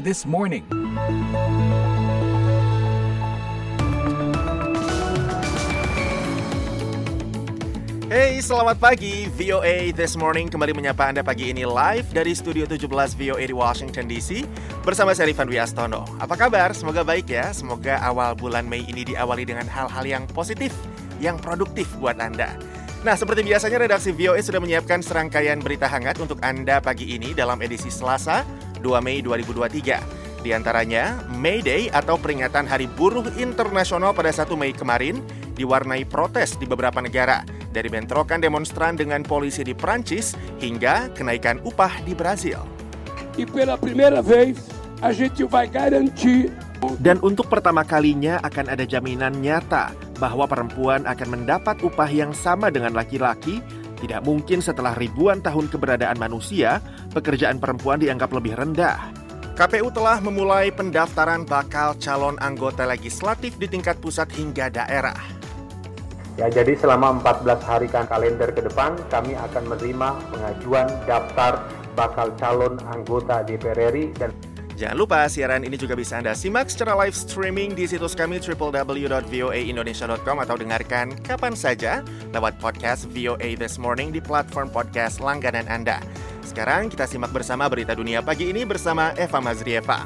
This Morning. Hey, selamat pagi. VOA This Morning kembali menyapa Anda pagi ini live dari Studio 17 VOA di Washington DC bersama saya Rifan Wiastono. Apa kabar? Semoga baik ya. Semoga awal bulan Mei ini diawali dengan hal-hal yang positif, yang produktif buat Anda. Nah, seperti biasanya redaksi VOA sudah menyiapkan serangkaian berita hangat untuk Anda pagi ini dalam edisi Selasa, 2 Mei 2023. Di antaranya, May Day atau peringatan Hari Buruh Internasional pada 1 Mei kemarin diwarnai protes di beberapa negara dari bentrokan demonstran dengan polisi di Prancis hingga kenaikan upah di Brazil. E pela primeira vez a gente vai garantir Dan untuk pertama kalinya akan ada jaminan nyata bahwa perempuan akan mendapat upah yang sama dengan laki-laki. Tidak mungkin setelah ribuan tahun keberadaan manusia, pekerjaan perempuan dianggap lebih rendah. KPU telah memulai pendaftaran bakal calon anggota legislatif di tingkat pusat hingga daerah. Ya, jadi selama 14 hari kan kalender ke depan kami akan menerima pengajuan daftar bakal calon anggota DPR RI dan Jangan lupa siaran ini juga bisa Anda simak secara live streaming di situs kami www.voaindonesia.com atau dengarkan kapan saja lewat podcast VOA This Morning di platform podcast langganan Anda. Sekarang kita simak bersama berita dunia pagi ini bersama Eva Mazrieva.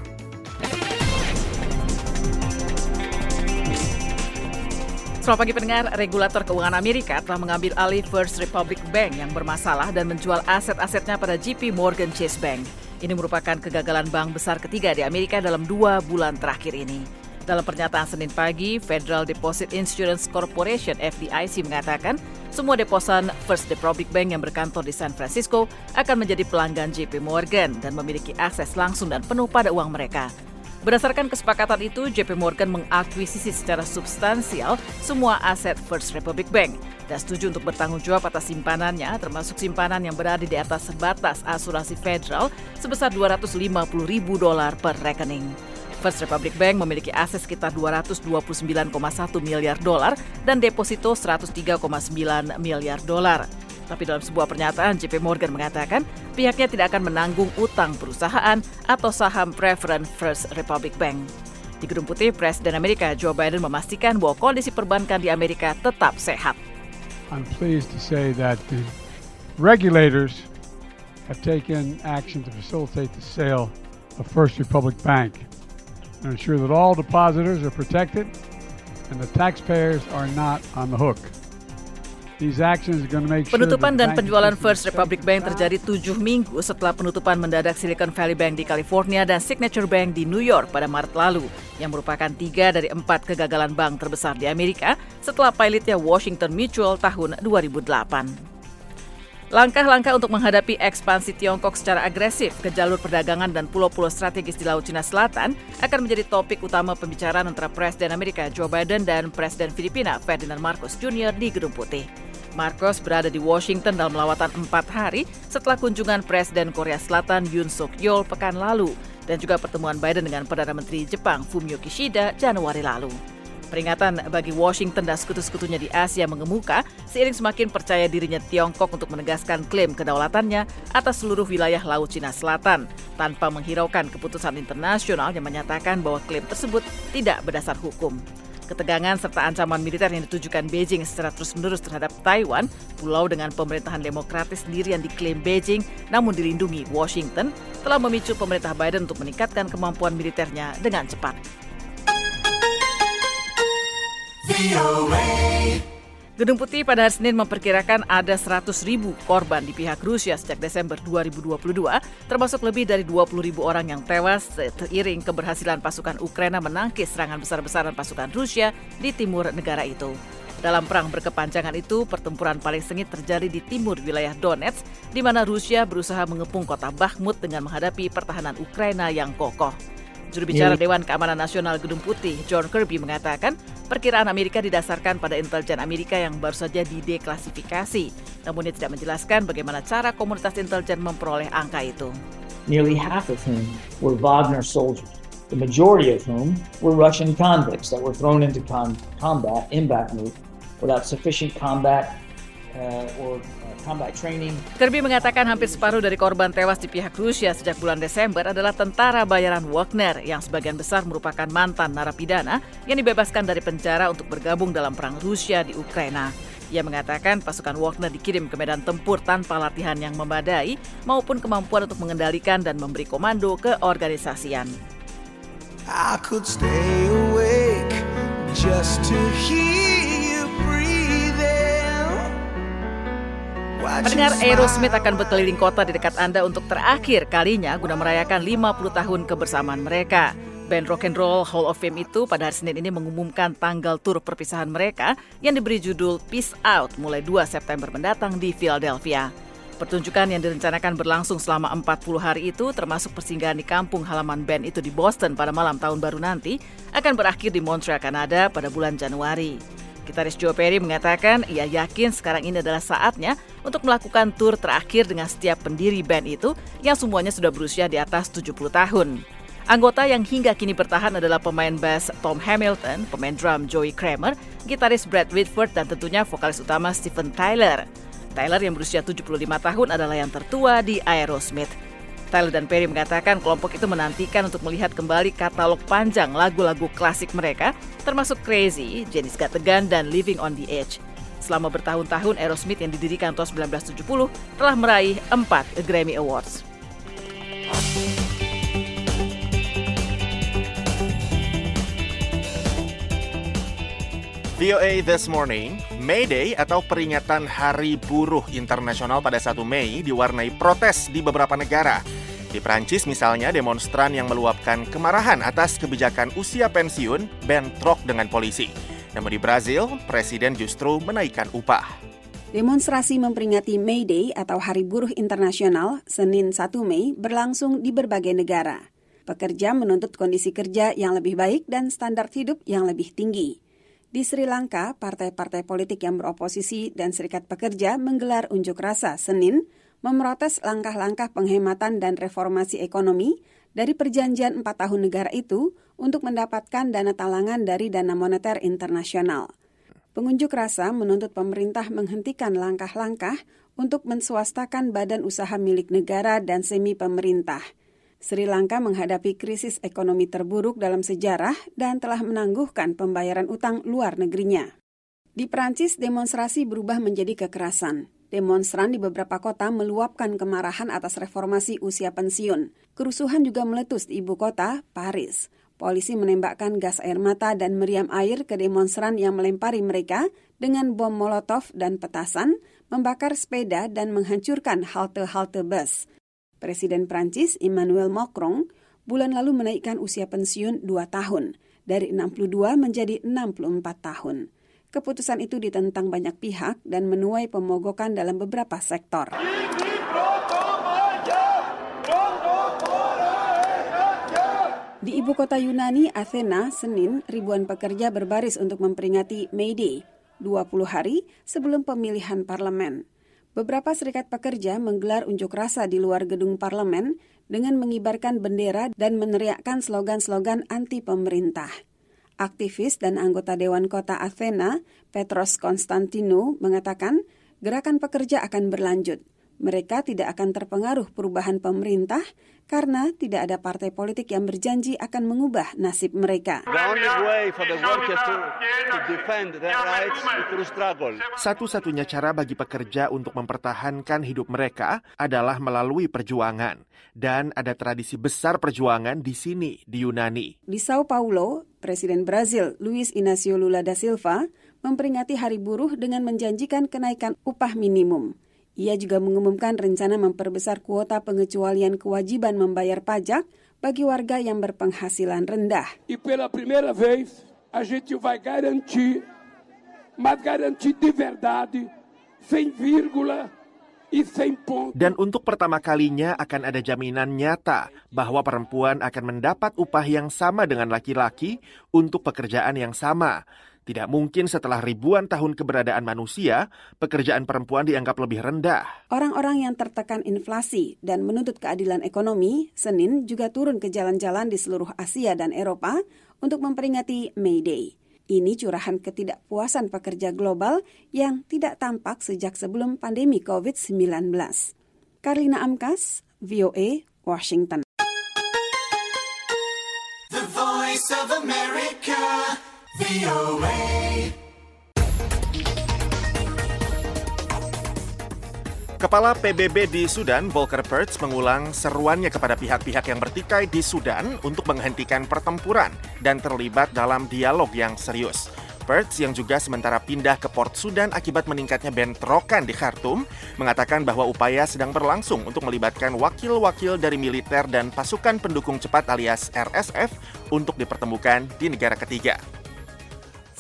Selamat pagi pendengar, regulator keuangan Amerika telah mengambil alih First Republic Bank yang bermasalah dan menjual aset-asetnya pada JP Morgan Chase Bank. Ini merupakan kegagalan bank besar ketiga di Amerika dalam dua bulan terakhir ini. Dalam pernyataan Senin pagi, Federal Deposit Insurance Corporation FDIC mengatakan semua deposan First Republic Bank yang berkantor di San Francisco akan menjadi pelanggan JP Morgan dan memiliki akses langsung dan penuh pada uang mereka. Berdasarkan kesepakatan itu, JP Morgan mengakuisisi secara substansial semua aset First Republic Bank dan setuju untuk bertanggung jawab atas simpanannya, termasuk simpanan yang berada di atas batas asuransi federal sebesar 250 ribu dolar per rekening. First Republic Bank memiliki aset sekitar 229,1 miliar dolar dan deposito 103,9 miliar dolar. Tapi dalam sebuah pernyataan, JP Morgan mengatakan pihaknya tidak akan menanggung utang perusahaan atau saham Preference First Republic Bank. Di Gedung Putih, Presiden Amerika Joe Biden memastikan bahwa kondisi perbankan di Amerika tetap sehat. I'm pleased to say that the regulators have taken action to facilitate the sale of First Republic Bank and ensure that all depositors are protected and the taxpayers are not on the hook. Penutupan dan penjualan First Republic Bank terjadi tujuh minggu setelah penutupan mendadak Silicon Valley Bank di California dan Signature Bank di New York pada Maret lalu, yang merupakan tiga dari empat kegagalan bank terbesar di Amerika setelah pilotnya Washington Mutual tahun 2008. Langkah-langkah untuk menghadapi ekspansi Tiongkok secara agresif ke jalur perdagangan dan pulau-pulau strategis di Laut Cina Selatan akan menjadi topik utama pembicaraan antara Presiden Amerika Joe Biden dan Presiden Filipina Ferdinand Marcos Jr. di Gedung Putih. Marcos berada di Washington dalam lawatan empat hari setelah kunjungan Presiden Korea Selatan Yoon Suk Yeol pekan lalu dan juga pertemuan Biden dengan Perdana Menteri Jepang Fumio Kishida Januari lalu. Peringatan bagi Washington dan sekutu-sekutunya di Asia mengemuka seiring semakin percaya dirinya Tiongkok untuk menegaskan klaim kedaulatannya atas seluruh wilayah Laut Cina Selatan tanpa menghiraukan keputusan internasional yang menyatakan bahwa klaim tersebut tidak berdasar hukum. Ketegangan serta ancaman militer yang ditujukan Beijing secara terus-menerus terhadap Taiwan, pulau dengan pemerintahan demokratis sendiri yang diklaim Beijing namun dilindungi Washington, telah memicu pemerintah Biden untuk meningkatkan kemampuan militernya dengan cepat. Gedung Putih pada hari Senin memperkirakan ada 100 ribu korban di pihak Rusia sejak Desember 2022, termasuk lebih dari 20 ribu orang yang tewas seiring keberhasilan pasukan Ukraina menangkis serangan besar-besaran pasukan Rusia di timur negara itu. Dalam perang berkepanjangan itu, pertempuran paling sengit terjadi di timur wilayah Donetsk, di mana Rusia berusaha mengepung kota Bakhmut dengan menghadapi pertahanan Ukraina yang kokoh. Juru bicara Dewan Keamanan Nasional Gedung Putih, John Kirby mengatakan, perkiraan Amerika didasarkan pada intelijen Amerika yang baru saja dideklasifikasi. Namun ia tidak menjelaskan bagaimana cara komunitas intelijen memperoleh angka itu. nearly half of whom were Wagner soldiers, the majority of whom were Russian convicts that were thrown into combat in Bakhmut without sufficient combat uh, or uh. Kirby mengatakan hampir separuh dari korban tewas di pihak Rusia sejak bulan Desember adalah tentara bayaran Wagner yang sebagian besar merupakan mantan narapidana yang dibebaskan dari penjara untuk bergabung dalam perang Rusia di Ukraina. Ia mengatakan pasukan Wagner dikirim ke medan tempur tanpa latihan yang memadai maupun kemampuan untuk mengendalikan dan memberi komando ke organisasian. I could stay awake just to hear Pendengar Aerosmith akan berkeliling kota di dekat Anda untuk terakhir kalinya guna merayakan 50 tahun kebersamaan mereka. Band Rock and Roll Hall of Fame itu pada hari Senin ini mengumumkan tanggal tur perpisahan mereka yang diberi judul Peace Out mulai 2 September mendatang di Philadelphia. Pertunjukan yang direncanakan berlangsung selama 40 hari itu termasuk persinggahan di kampung halaman band itu di Boston pada malam tahun baru nanti akan berakhir di Montreal, Kanada pada bulan Januari. Gitaris Joe Perry mengatakan ia yakin sekarang ini adalah saatnya untuk melakukan tur terakhir dengan setiap pendiri band itu yang semuanya sudah berusia di atas 70 tahun. Anggota yang hingga kini bertahan adalah pemain bass Tom Hamilton, pemain drum Joey Kramer, gitaris Brad Whitford, dan tentunya vokalis utama Steven Tyler. Tyler yang berusia 75 tahun adalah yang tertua di Aerosmith. Tyler dan Perry mengatakan kelompok itu menantikan untuk melihat kembali katalog panjang lagu-lagu klasik mereka, termasuk Crazy, the Gun, dan Living on the Edge. Selama bertahun-tahun, Aerosmith yang didirikan tahun 1970 telah meraih 4 Grammy Awards. VOA This Morning, May Day atau peringatan Hari Buruh Internasional pada 1 Mei diwarnai protes di beberapa negara. Di Prancis misalnya, demonstran yang meluapkan kemarahan atas kebijakan usia pensiun bentrok dengan polisi. Namun di Brazil, presiden justru menaikkan upah. Demonstrasi memperingati May Day atau Hari Buruh Internasional Senin 1 Mei berlangsung di berbagai negara. Pekerja menuntut kondisi kerja yang lebih baik dan standar hidup yang lebih tinggi. Di Sri Lanka, partai-partai politik yang beroposisi dan serikat pekerja menggelar unjuk rasa Senin memprotes langkah-langkah penghematan dan reformasi ekonomi dari perjanjian empat tahun negara itu untuk mendapatkan dana talangan dari Dana Moneter Internasional. Pengunjuk rasa menuntut pemerintah menghentikan langkah-langkah untuk menswastakan badan usaha milik negara dan semi pemerintah. Sri Lanka menghadapi krisis ekonomi terburuk dalam sejarah dan telah menangguhkan pembayaran utang luar negerinya. Di Prancis, demonstrasi berubah menjadi kekerasan. Demonstran di beberapa kota meluapkan kemarahan atas reformasi usia pensiun. Kerusuhan juga meletus di ibu kota, Paris. Polisi menembakkan gas air mata dan meriam air ke demonstran yang melempari mereka dengan bom molotov dan petasan, membakar sepeda dan menghancurkan halte-halte bus. Presiden Prancis Emmanuel Macron bulan lalu menaikkan usia pensiun 2 tahun, dari 62 menjadi 64 tahun. Keputusan itu ditentang banyak pihak dan menuai pemogokan dalam beberapa sektor. Di ibu kota Yunani, Athena, Senin, ribuan pekerja berbaris untuk memperingati May Day, 20 hari sebelum pemilihan parlemen. Beberapa serikat pekerja menggelar unjuk rasa di luar gedung parlemen dengan mengibarkan bendera dan meneriakkan slogan-slogan anti pemerintah. Aktivis dan anggota Dewan Kota Athena, Petros Konstantino, mengatakan gerakan pekerja akan berlanjut. Mereka tidak akan terpengaruh perubahan pemerintah karena tidak ada partai politik yang berjanji akan mengubah nasib mereka. Satu-satunya cara bagi pekerja untuk mempertahankan hidup mereka adalah melalui perjuangan. Dan ada tradisi besar perjuangan di sini, di Yunani. Di Sao Paulo, Presiden Brazil Luiz Inácio Lula da Silva memperingati Hari Buruh dengan menjanjikan kenaikan upah minimum. Ia juga mengumumkan rencana memperbesar kuota pengecualian kewajiban membayar pajak bagi warga yang berpenghasilan rendah. E pela primeira vez, a gente vai garantir, mas garantir de verdade, sem vírgula e sem ponto. Dan untuk pertama kalinya akan ada jaminan nyata bahwa perempuan akan mendapat upah yang sama dengan laki-laki untuk pekerjaan yang sama. Tidak mungkin setelah ribuan tahun keberadaan manusia, pekerjaan perempuan dianggap lebih rendah. Orang-orang yang tertekan inflasi dan menuntut keadilan ekonomi, Senin juga turun ke jalan-jalan di seluruh Asia dan Eropa untuk memperingati May Day. Ini curahan ketidakpuasan pekerja global yang tidak tampak sejak sebelum pandemi COVID-19. Karina Amkas, VOA, Washington. The Voice of America. Kepala PBB di Sudan, Volker Perthes, mengulang seruannya kepada pihak-pihak yang bertikai di Sudan untuk menghentikan pertempuran dan terlibat dalam dialog yang serius. Perthes yang juga sementara pindah ke Port Sudan akibat meningkatnya bentrokan di Khartoum, mengatakan bahwa upaya sedang berlangsung untuk melibatkan wakil-wakil dari militer dan pasukan pendukung cepat alias RSF untuk dipertemukan di negara ketiga.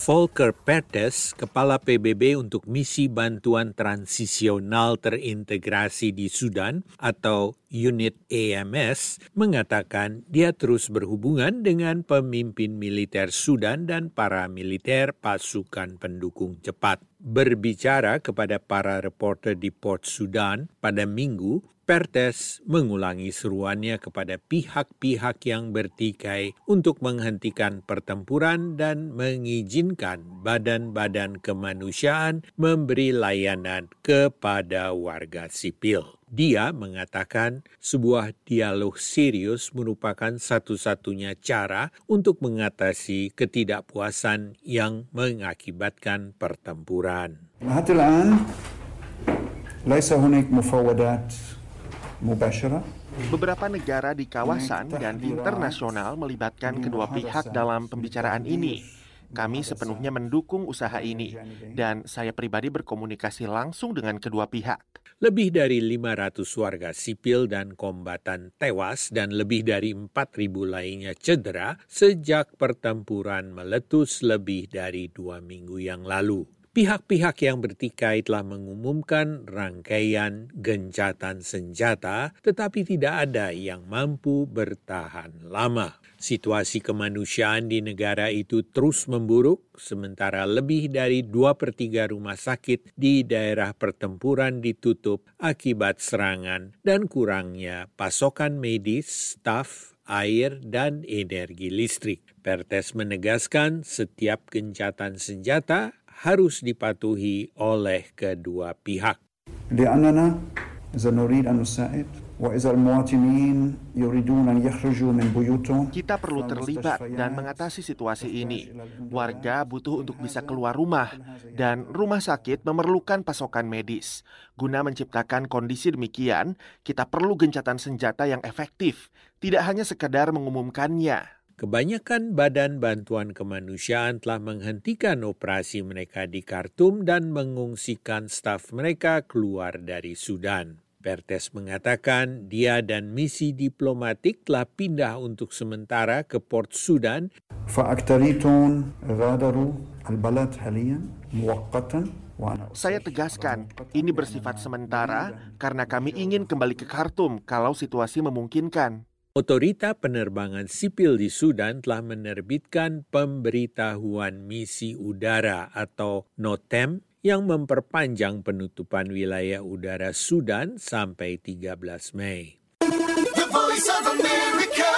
Volker Perthes, Kepala PBB untuk Misi Bantuan Transisional Terintegrasi di Sudan atau Unit AMS, mengatakan dia terus berhubungan dengan pemimpin militer Sudan dan para militer pasukan pendukung cepat. Berbicara kepada para reporter di Port Sudan pada minggu, Pertes mengulangi seruannya kepada pihak-pihak yang bertikai untuk menghentikan pertempuran dan mengizinkan badan-badan kemanusiaan memberi layanan kepada warga sipil. Dia mengatakan sebuah dialog serius merupakan satu-satunya cara untuk mengatasi ketidakpuasan yang mengakibatkan pertempuran. Beberapa negara di kawasan dan internasional melibatkan kedua pihak dalam pembicaraan ini. Kami sepenuhnya mendukung usaha ini, dan saya pribadi berkomunikasi langsung dengan kedua pihak. Lebih dari 500 warga sipil dan kombatan tewas dan lebih dari 4.000 lainnya cedera sejak pertempuran meletus lebih dari dua minggu yang lalu. Pihak-pihak yang bertikai telah mengumumkan rangkaian gencatan senjata, tetapi tidak ada yang mampu bertahan lama. Situasi kemanusiaan di negara itu terus memburuk, sementara lebih dari dua per tiga rumah sakit di daerah pertempuran ditutup akibat serangan dan kurangnya pasokan medis, staf, air, dan energi listrik. Pertes menegaskan setiap gencatan senjata harus dipatuhi oleh kedua pihak. لأننا إذا نريد أن نساعد وإذا المواطنين يريدون أن يخرجوا من بيوتهم Kita perlu terlibat dan mengatasi situasi ini. Warga butuh untuk bisa keluar rumah, dan rumah sakit memerlukan pasokan medis. Guna menciptakan kondisi demikian, kita perlu gencatan senjata yang efektif, tidak hanya sekedar mengumumkannya. kebanyakan badan bantuan kemanusiaan telah menghentikan operasi mereka di Khartoum dan mengungsikan staf mereka keluar dari Sudan. Pertes mengatakan dia dan misi diplomatik telah pindah untuk sementara ke Port Sudan. Saya tegaskan, ini bersifat sementara karena kami ingin kembali ke Khartoum kalau situasi memungkinkan. Otorita penerbangan sipil di Sudan telah menerbitkan pemberitahuan misi udara atau NOTAM yang memperpanjang penutupan wilayah udara Sudan sampai 13 Mei. The Voice of America,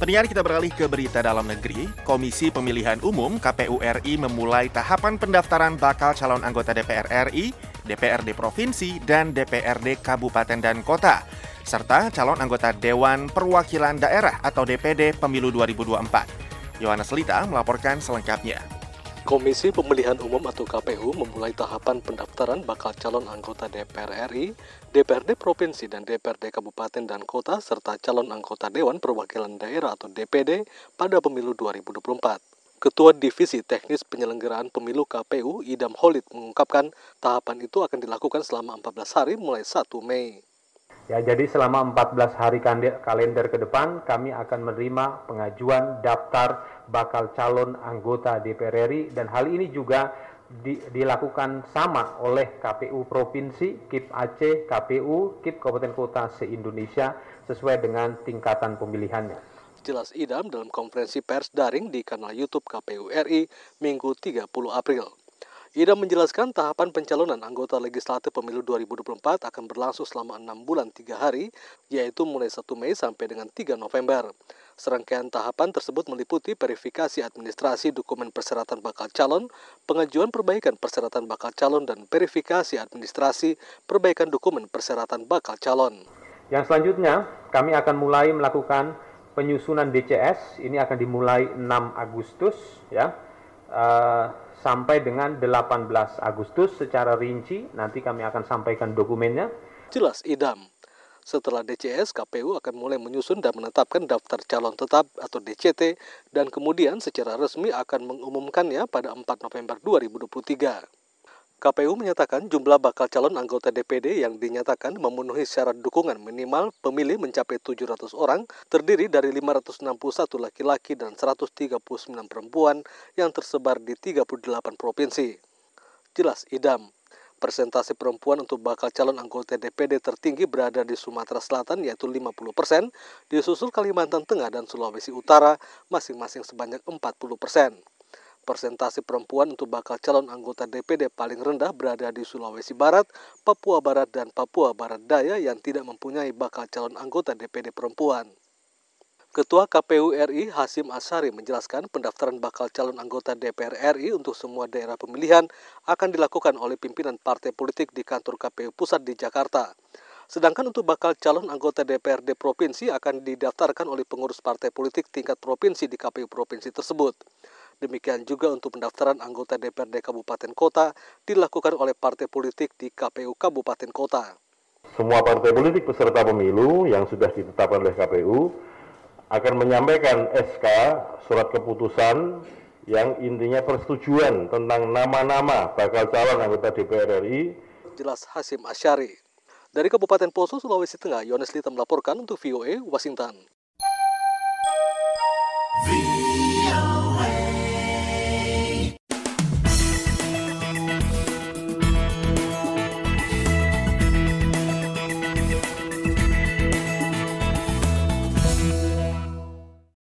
Pendengar kita beralih ke berita dalam negeri. Komisi Pemilihan Umum KPU RI memulai tahapan pendaftaran bakal calon anggota DPR RI, DPRD Provinsi, dan DPRD Kabupaten dan Kota, serta calon anggota Dewan Perwakilan Daerah atau DPD Pemilu 2024. Yohanes Lita melaporkan selengkapnya. Komisi Pemilihan Umum atau KPU memulai tahapan pendaftaran bakal calon anggota DPR RI, DPRD Provinsi dan DPRD Kabupaten dan Kota serta calon anggota Dewan Perwakilan Daerah atau DPD pada pemilu 2024. Ketua Divisi Teknis Penyelenggaraan Pemilu KPU Idam Holid mengungkapkan tahapan itu akan dilakukan selama 14 hari mulai 1 Mei. Ya, jadi selama 14 hari kalender ke depan kami akan menerima pengajuan daftar bakal calon anggota DPR RI dan hal ini juga di- dilakukan sama oleh KPU Provinsi, KIP Aceh, KPU, KIP Kabupaten Kota se-Indonesia sesuai dengan tingkatan pemilihannya. Jelas Idam dalam konferensi pers daring di kanal YouTube KPU RI Minggu 30 April. Ida menjelaskan tahapan pencalonan anggota legislatif pemilu 2024 akan berlangsung selama 6 bulan 3 hari, yaitu mulai 1 Mei sampai dengan 3 November. Serangkaian tahapan tersebut meliputi verifikasi administrasi dokumen persyaratan bakal calon, pengajuan perbaikan persyaratan bakal calon, dan verifikasi administrasi perbaikan dokumen persyaratan bakal calon. Yang selanjutnya, kami akan mulai melakukan penyusunan DCS. Ini akan dimulai 6 Agustus, ya. Uh, sampai dengan 18 Agustus secara rinci. Nanti kami akan sampaikan dokumennya. Jelas idam. Setelah DCS, KPU akan mulai menyusun dan menetapkan daftar calon tetap atau DCT dan kemudian secara resmi akan mengumumkannya pada 4 November 2023. KPU menyatakan jumlah bakal calon anggota DPD yang dinyatakan memenuhi syarat dukungan minimal pemilih mencapai 700 orang, terdiri dari 561 laki-laki dan 139 perempuan yang tersebar di 38 provinsi. Jelas idam, persentase perempuan untuk bakal calon anggota DPD tertinggi berada di Sumatera Selatan yaitu 50 persen, disusul Kalimantan Tengah dan Sulawesi Utara masing-masing sebanyak 40 persen. Persentase perempuan untuk bakal calon anggota DPD paling rendah berada di Sulawesi Barat, Papua Barat, dan Papua Barat Daya yang tidak mempunyai bakal calon anggota DPD perempuan. Ketua KPU RI Hasim Asari menjelaskan pendaftaran bakal calon anggota DPR RI untuk semua daerah pemilihan akan dilakukan oleh pimpinan partai politik di kantor KPU Pusat di Jakarta. Sedangkan untuk bakal calon anggota DPRD provinsi akan didaftarkan oleh pengurus partai politik tingkat provinsi di KPU provinsi tersebut. Demikian juga untuk pendaftaran anggota DPRD Kabupaten Kota dilakukan oleh partai politik di KPU Kabupaten Kota. Semua partai politik peserta pemilu yang sudah ditetapkan oleh KPU akan menyampaikan SK surat keputusan yang intinya persetujuan tentang nama-nama bakal calon anggota DPR RI. Jelas Hasim Asyari. Dari Kabupaten Poso, Sulawesi Tengah, Yones Lita melaporkan untuk VOA Washington.